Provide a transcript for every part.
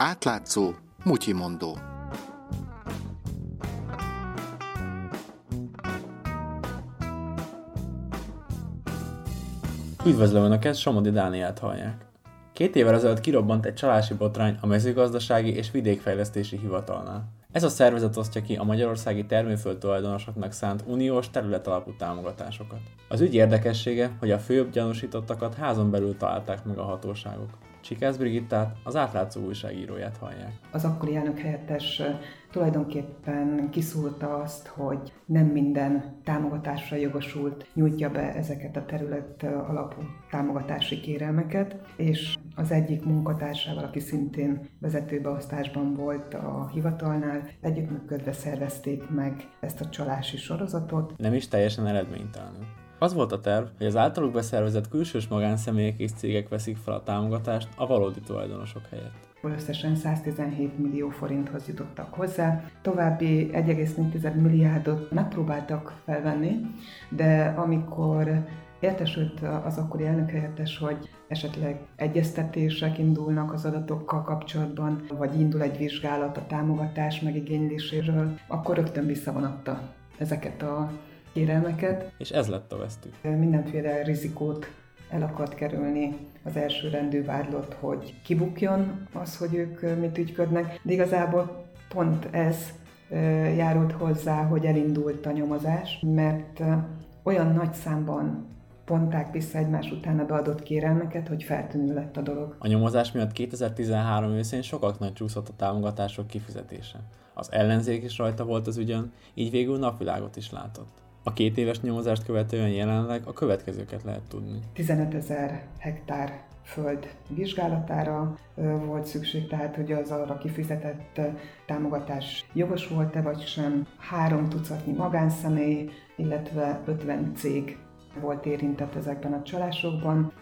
Átlátszó, mutyimondó. Üdvözlöm Önöket, Somodi Dánielt hallják. Két évvel ezelőtt kirobbant egy csalási botrány a mezőgazdasági és vidékfejlesztési hivatalnál. Ez a szervezet osztja ki a magyarországi termőföld tulajdonosoknak szánt uniós területalapú támogatásokat. Az ügy érdekessége, hogy a főbb gyanúsítottakat házon belül találták meg a hatóságok. Csikász Brigittát, az átlátszó újságíróját hallják. Az akkori elnök helyettes tulajdonképpen kiszúrta azt, hogy nem minden támogatásra jogosult nyújtja be ezeket a terület alapú támogatási kérelmeket, és az egyik munkatársával, aki szintén vezetőbeosztásban volt a hivatalnál, együttműködve szervezték meg ezt a csalási sorozatot. Nem is teljesen eredménytelenül. Az volt a terv, hogy az általuk beszervezett külsős magánszemélyek és cégek veszik fel a támogatást a valódi tulajdonosok helyett. Összesen 117 millió forinthoz jutottak hozzá. További 1,4 milliárdot megpróbáltak felvenni, de amikor értesült az akkori elnökhelyettes, hogy esetleg egyeztetések indulnak az adatokkal kapcsolatban, vagy indul egy vizsgálat a támogatás megigényléséről, akkor rögtön visszavonatta ezeket a kérelmeket. És ez lett a vesztük. Mindenféle rizikót el akart kerülni az első rendű vádlott, hogy kibukjon az, hogy ők mit ügyködnek, de igazából pont ez járult hozzá, hogy elindult a nyomozás, mert olyan nagy számban ponták vissza egymás után a beadott kérelmeket, hogy feltűnő lett a dolog. A nyomozás miatt 2013 őszén sokaknak csúszott a támogatások kifizetése. Az ellenzék is rajta volt az ügyön, így végül napvilágot is látott. A két éves nyomozást követően jelenleg a következőket lehet tudni. 15 ezer hektár föld vizsgálatára volt szükség, tehát hogy az arra kifizetett támogatás jogos volt-e vagy sem. Három tucatnyi magánszemély, illetve 50 cég volt érintett ezekben a csalásokban.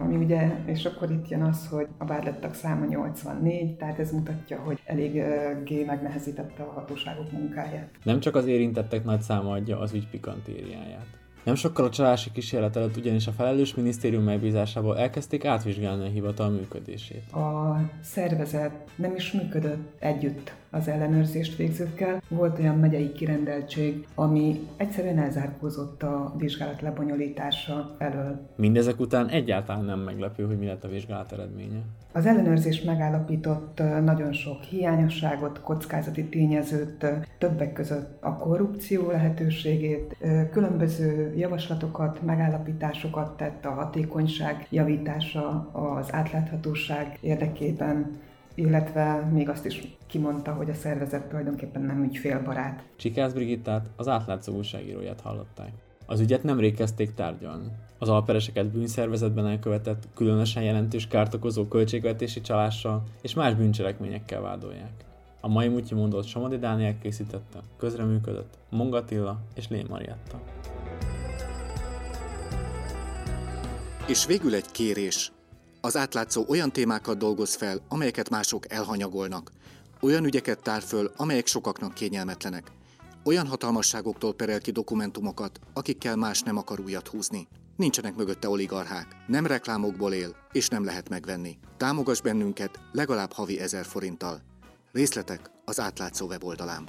Ami ugye, és akkor itt jön az, hogy a vádlettak száma 84, tehát ez mutatja, hogy elég G megnehezítette a hatóságok munkáját. Nem csak az érintettek nagy száma adja az ügy pikantériáját. Nem sokkal a csalási kísérlet előtt ugyanis a felelős minisztérium megbízásából elkezdték átvizsgálni a hivatal működését. A szervezet nem is működött együtt az ellenőrzést végzőkkel. Volt olyan megyei kirendeltség, ami egyszerűen elzárkózott a vizsgálat lebonyolítása elől. Mindezek után egyáltalán nem meglepő, hogy mi lett a vizsgálat eredménye. Az ellenőrzés megállapított nagyon sok hiányosságot, kockázati tényezőt, többek között a korrupció lehetőségét, különböző javaslatokat, megállapításokat tett a hatékonyság javítása, az átláthatóság érdekében, illetve még azt is kimondta, hogy a szervezet tulajdonképpen nem ügyfélbarát. Csikász Brigittát, az átlátszó újságíróját hallották. Az ügyet nem kezdték tárgyalni. Az alpereseket bűnszervezetben elkövetett, különösen jelentős kárt okozó költségvetési csalással és más bűncselekményekkel vádolják. A mai mutyi mondott Somodi Dániel készítette, közreműködött Mongatilla és Lé Marietta. És végül egy kérés. Az átlátszó olyan témákat dolgoz fel, amelyeket mások elhanyagolnak. Olyan ügyeket tár föl, amelyek sokaknak kényelmetlenek. Olyan hatalmasságoktól perel ki dokumentumokat, akikkel más nem akar újat húzni. Nincsenek mögötte oligarchák, nem reklámokból él, és nem lehet megvenni. Támogass bennünket legalább havi ezer forinttal. Részletek az átlátszó weboldalán.